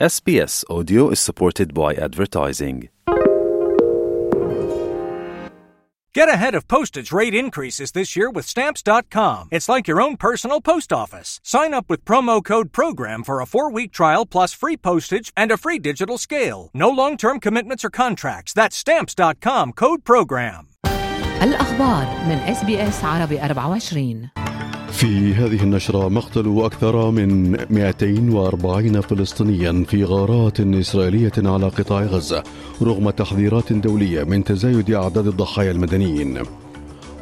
SBS Audio is supported by advertising. Get ahead of postage rate increases this year with Stamps.com. It's like your own personal post office. Sign up with promo code PROGRAM for a four week trial plus free postage and a free digital scale. No long term commitments or contracts. That's Stamps.com code PROGRAM. الأخبار من اس بي اس عربي 24 في هذه النشرة مقتل أكثر من 240 فلسطينيا في غارات إسرائيلية على قطاع غزة رغم تحذيرات دولية من تزايد أعداد الضحايا المدنيين.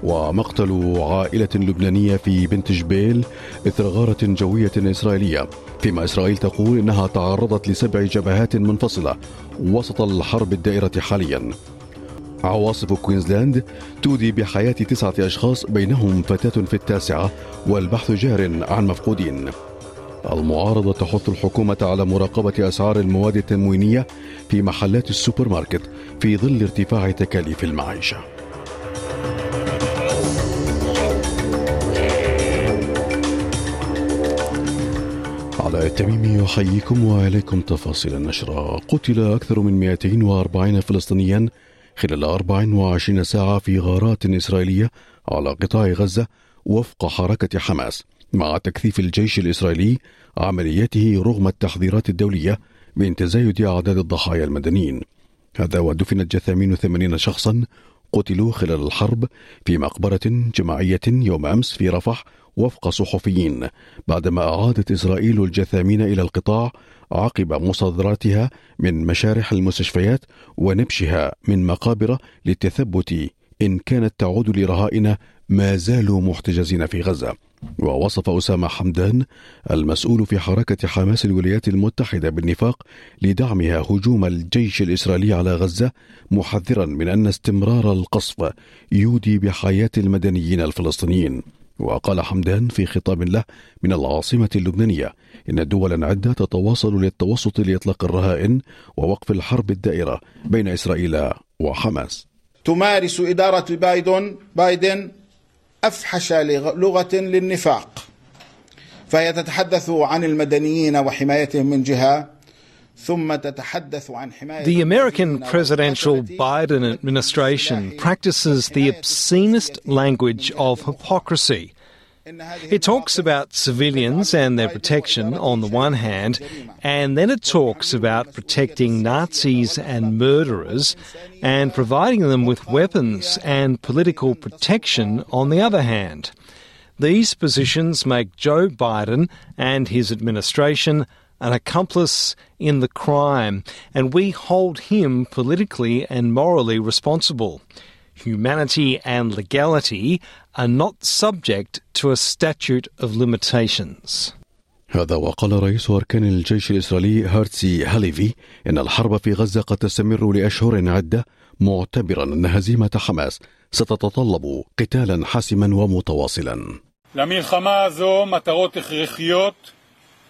ومقتل عائلة لبنانية في بنت جبيل إثر غارة جوية إسرائيلية فيما إسرائيل تقول إنها تعرضت لسبع جبهات منفصلة وسط الحرب الدائرة حاليا. عواصف كوينزلاند تودي بحياة تسعة أشخاص بينهم فتاة في التاسعة والبحث جار عن مفقودين. المعارضة تحث الحكومة على مراقبة أسعار المواد التموينية في محلات السوبر ماركت في ظل ارتفاع تكاليف المعيشة. على التميم يحييكم وإليكم تفاصيل النشرة. قتل أكثر من 240 فلسطينيا خلال 24 ساعة في غارات إسرائيلية على قطاع غزة وفق حركة حماس مع تكثيف الجيش الإسرائيلي عملياته رغم التحذيرات الدولية من تزايد أعداد الضحايا المدنيين. هذا ودفنت جثامين 80 شخصا قتلوا خلال الحرب في مقبرة جماعية يوم أمس في رفح وفق صحفيين بعدما أعادت إسرائيل الجثامين إلى القطاع عقب مصادرتها من مشارح المستشفيات ونبشها من مقابر للتثبت إن كانت تعود لرهائن ما زالوا محتجزين في غزة. ووصف أسامة حمدان المسؤول في حركة حماس الولايات المتحدة بالنفاق لدعمها هجوم الجيش الإسرائيلي على غزة محذرا من أن استمرار القصف يودي بحياة المدنيين الفلسطينيين. وقال حمدان في خطاب له من العاصمة اللبنانية إن دولا عدة تتواصل للتوسط لإطلاق الرهائن ووقف الحرب الدائرة بين إسرائيل وحماس. تمارس إدارة بايدن بايدن أفحش لغة للنفاق. فهي تتحدث عن المدنيين وحمايتهم من جهة The American presidential Biden administration practices the obscenest language of hypocrisy. It talks about civilians and their protection on the one hand, and then it talks about protecting Nazis and murderers and providing them with weapons and political protection on the other hand. These positions make Joe Biden and his administration an accomplice in the crime, and we hold him politically and morally responsible. Humanity and legality are not subject to a statute of limitations. هذا وقال رئيس أركان الجيش الإسرائيلي هارتسي هاليفي إن الحرب في غزة قد תסתמר لأشهر عدة معتبرا أن هزيمة حماس ستتطلب قتالا حاسما ومتواصلا למלחמה הזו מטרות הכרחיות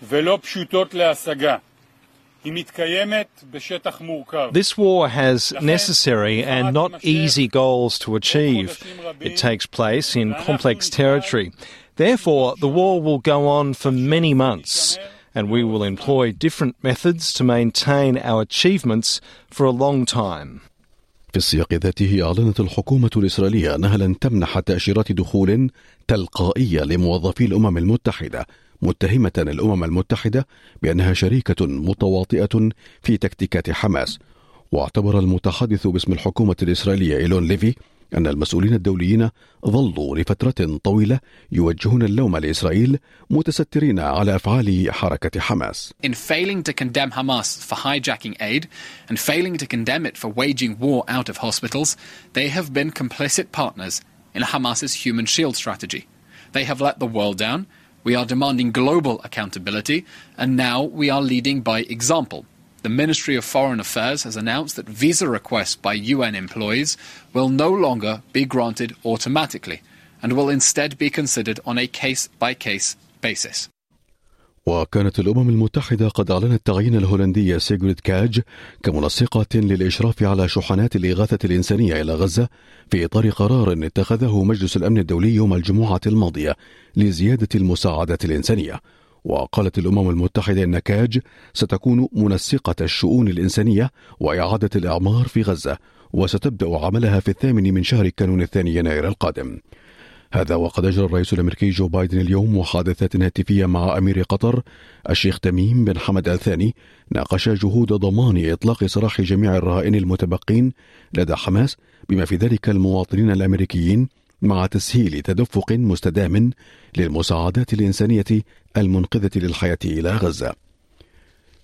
ולא פשוטות להשגה. This war has necessary and not easy goals to achieve. It takes place in complex territory. Therefore, the war will go on for many months, and we will employ different methods to maintain our achievements for a long time. في السياق ذاته أعلنت الحكومة الإسرائيلية أنها لن تمنح تأشيرات دخول تلقائية لموظفي الأمم المتحدة متهمة الأمم المتحدة بأنها شريكة متواطئة في تكتيكات حماس. واعتبر المتحدث باسم الحكومة الإسرائيلية إيلون ليفي أن المسؤولين الدوليين ظلوا لفترة طويلة يوجهون اللوم لإسرائيل متسترين على أفعال حركة حماس. In failing to condemn Hamas for hijacking aid and failing to condemn it for waging war out of hospitals, they have been complicit partners in Hamas's human shield strategy. They have let the world down we are demanding global accountability, and now we are leading by example. The Ministry of Foreign Affairs has announced that visa requests by UN employees will no longer be granted automatically and will instead be considered on a case by case basis. وكانت الأمم المتحدة قد أعلنت تعيين الهولندية سيغريد كاج كمنسقة للإشراف على شحنات الإغاثة الإنسانية إلى غزة في إطار قرار اتخذه مجلس الأمن الدولي يوم الجمعة الماضية لزيادة المساعدة الإنسانية وقالت الأمم المتحدة أن كاج ستكون منسقة الشؤون الإنسانية وإعادة الإعمار في غزة وستبدأ عملها في الثامن من شهر كانون الثاني يناير القادم. هذا وقد أجرى الرئيس الأمريكي جو بايدن اليوم محادثات هاتفية مع أمير قطر الشيخ تميم بن حمد الثاني ناقش جهود ضمان إطلاق سراح جميع الرهائن المتبقين لدى حماس بما في ذلك المواطنين الأمريكيين مع تسهيل تدفق مستدام للمساعدات الإنسانية المنقذة للحياة إلى غزة.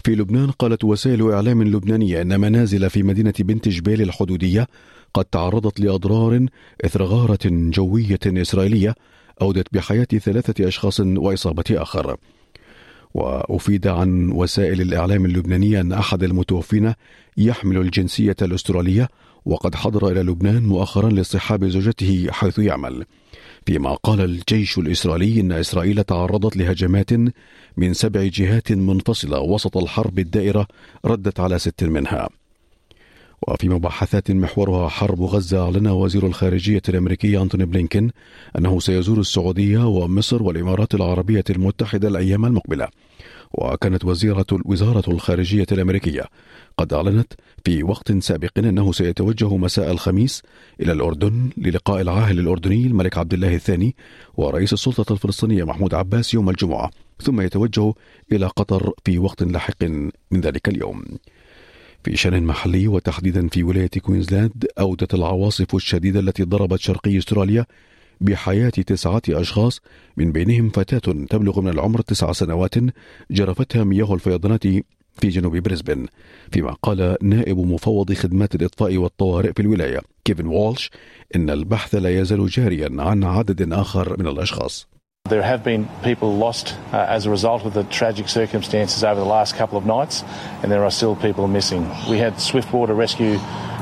في لبنان قالت وسائل إعلام لبنانية أن منازل في مدينة بنت جبيل الحدودية قد تعرضت لأضرار إثر غارة جوية إسرائيلية أودت بحياة ثلاثة أشخاص وإصابة آخر. وأفيد عن وسائل الإعلام اللبنانية أن أحد المتوفين يحمل الجنسية الأسترالية وقد حضر إلى لبنان مؤخرا لاصطحاب زوجته حيث يعمل. فيما قال الجيش الإسرائيلي أن إسرائيل تعرضت لهجمات من سبع جهات منفصلة وسط الحرب الدائرة ردت على ست منها. وفي مباحثات محورها حرب غزة أعلن وزير الخارجية الأمريكي أنتوني بلينكين أنه سيزور السعودية ومصر والإمارات العربية المتحدة الأيام المقبلة. وكانت وزيرة وزارة الخارجية الأمريكية. قد أعلنت في وقت سابق أنه سيتوجه مساء الخميس إلى الأردن للقاء العاهل الأردني الملك عبد الله الثاني ورئيس السلطة الفلسطينية محمود عباس يوم الجمعة ثم يتوجه إلى قطر في وقت لاحق من ذلك اليوم. في شأن محلي وتحديدا في ولاية كوينزلاند أودت العواصف الشديدة التي ضربت شرقي أستراليا بحياة تسعة أشخاص من بينهم فتاة تبلغ من العمر تسع سنوات جرفتها مياه الفيضانات في جنوب بريسبن فيما قال نائب مفوض خدمات الإطفاء والطوارئ في الولاية كيفن وولش إن البحث لا يزال جاريا عن عدد آخر من الأشخاص There have been people lost uh, as a result of the tragic circumstances over the last couple of nights, and there are still people missing. We had swiftwater rescue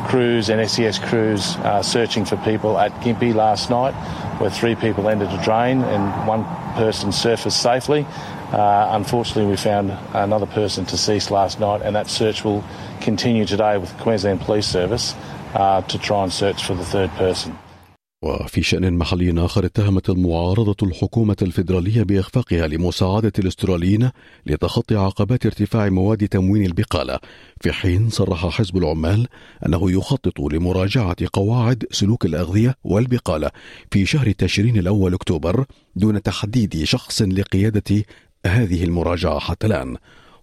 crews and SES crews uh, searching for people at Gympie last night, where three people entered a drain and one person surfaced safely. Uh, unfortunately, we found another person deceased last night, and that search will continue today with the Queensland Police Service uh, to try and search for the third person. وفي شأن محلي آخر اتهمت المعارضة الحكومة الفيدرالية بإخفاقها لمساعدة الأستراليين لتخطي عقبات ارتفاع مواد تموين البقالة في حين صرح حزب العمال أنه يخطط لمراجعة قواعد سلوك الأغذية والبقالة في شهر تشرين الأول أكتوبر دون تحديد شخص لقيادة هذه المراجعة حتى الآن.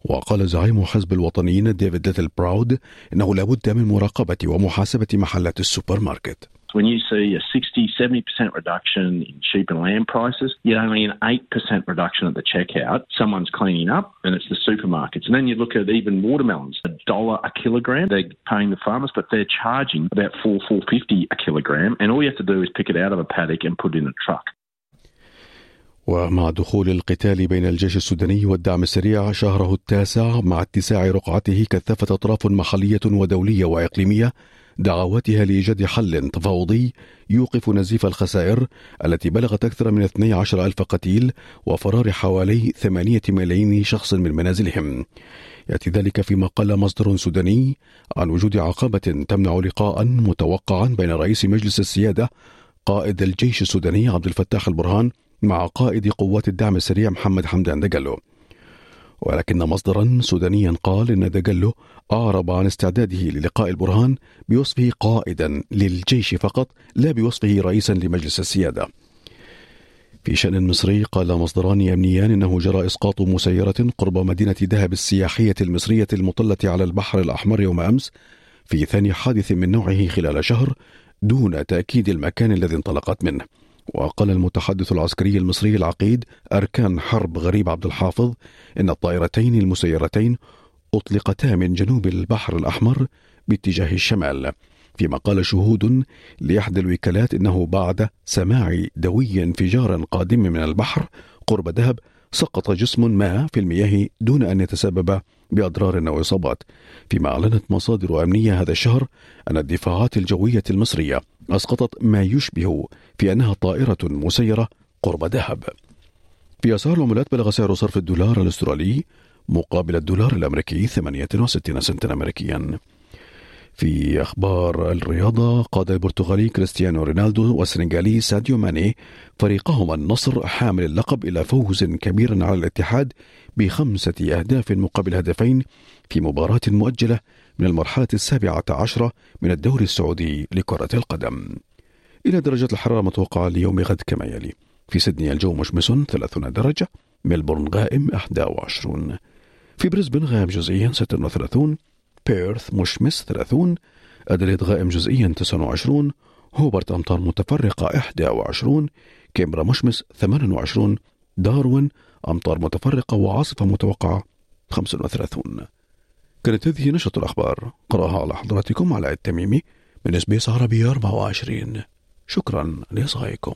وقال زعيم حزب الوطنيين ديفيد ليتل براود إنه لابد من مراقبة ومحاسبة محلات السوبر ماركت. When you see a 60, 70% reduction in sheep and lamb prices, yet only an 8% reduction at the checkout, someone's cleaning up and it's the supermarkets. And then you look at even watermelons, a dollar a kilogram, they're paying the farmers, but they're charging about four, four fifty a kilogram. And all you have to do is pick it out of a paddock and put it in a truck. ومع دخول القتال بين الجيش السوداني والدعم السريع شهره التاسع مع اتساع رقعته كثفت أطراف محلية ودولية وإقليمية دعواتها لإيجاد حل تفاوضي يوقف نزيف الخسائر التي بلغت أكثر من 12 ألف قتيل وفرار حوالي 8 ملايين شخص من منازلهم. يأتي ذلك فيما قال مصدر سوداني عن وجود عقبة تمنع لقاء متوقعا بين رئيس مجلس السيادة قائد الجيش السوداني عبد الفتاح البرهان مع قائد قوات الدعم السريع محمد حمدان دجلو. ولكن مصدرا سودانيا قال إن دجلو أعرب عن استعداده للقاء البرهان بوصفه قائدا للجيش فقط لا بوصفه رئيسا لمجلس السيادة. في شأن مصري قال مصدران أمنيان أنه جرى إسقاط مسيرة قرب مدينة دهب السياحية المصرية المطلة على البحر الأحمر يوم أمس في ثاني حادث من نوعه خلال شهر دون تأكيد المكان الذي انطلقت منه. وقال المتحدث العسكري المصري العقيد أركان حرب غريب عبد الحافظ إن الطائرتين المسيرتين أطلقتا من جنوب البحر الأحمر باتجاه الشمال فيما قال شهود لإحدى الوكالات إنه بعد سماع دوي انفجار قادم من البحر قرب دهب سقط جسم ما في المياه دون أن يتسبب بأضرار أو إصابات. فيما أعلنت مصادر أمنية هذا الشهر أن الدفاعات الجوية المصرية أسقطت ما يشبه في أنها طائرة مسيرة قرب دهب. في أسعار العملات بلغ سعر صرف الدولار الأسترالي مقابل الدولار الأمريكي 68 سنتا أمريكيا. في أخبار الرياضة قاد البرتغالي كريستيانو رونالدو والسنغالي ساديو ماني فريقهما النصر حامل اللقب إلى فوز كبير على الاتحاد بخمسة أهداف مقابل هدفين في مباراة مؤجلة من المرحلة السابعة عشرة من الدوري السعودي لكرة القدم. إلى درجة الحرارة المتوقعة ليوم غد كما يلي. في سيدني الجو مشمس 30 درجة ملبورن غائم 21 في بريسبن غائم جزئيا 36 بيرث مشمس 30 أدليد غائم جزئيا 29 هوبرت أمطار متفرقة 21 كامبرا مشمس 28 داروين أمطار متفرقة وعاصفة متوقعة 35 كانت هذه نشرة الأخبار. قرأها على حضراتكم على التميمي من SBS عربي 24 شكرا لإصغائكم.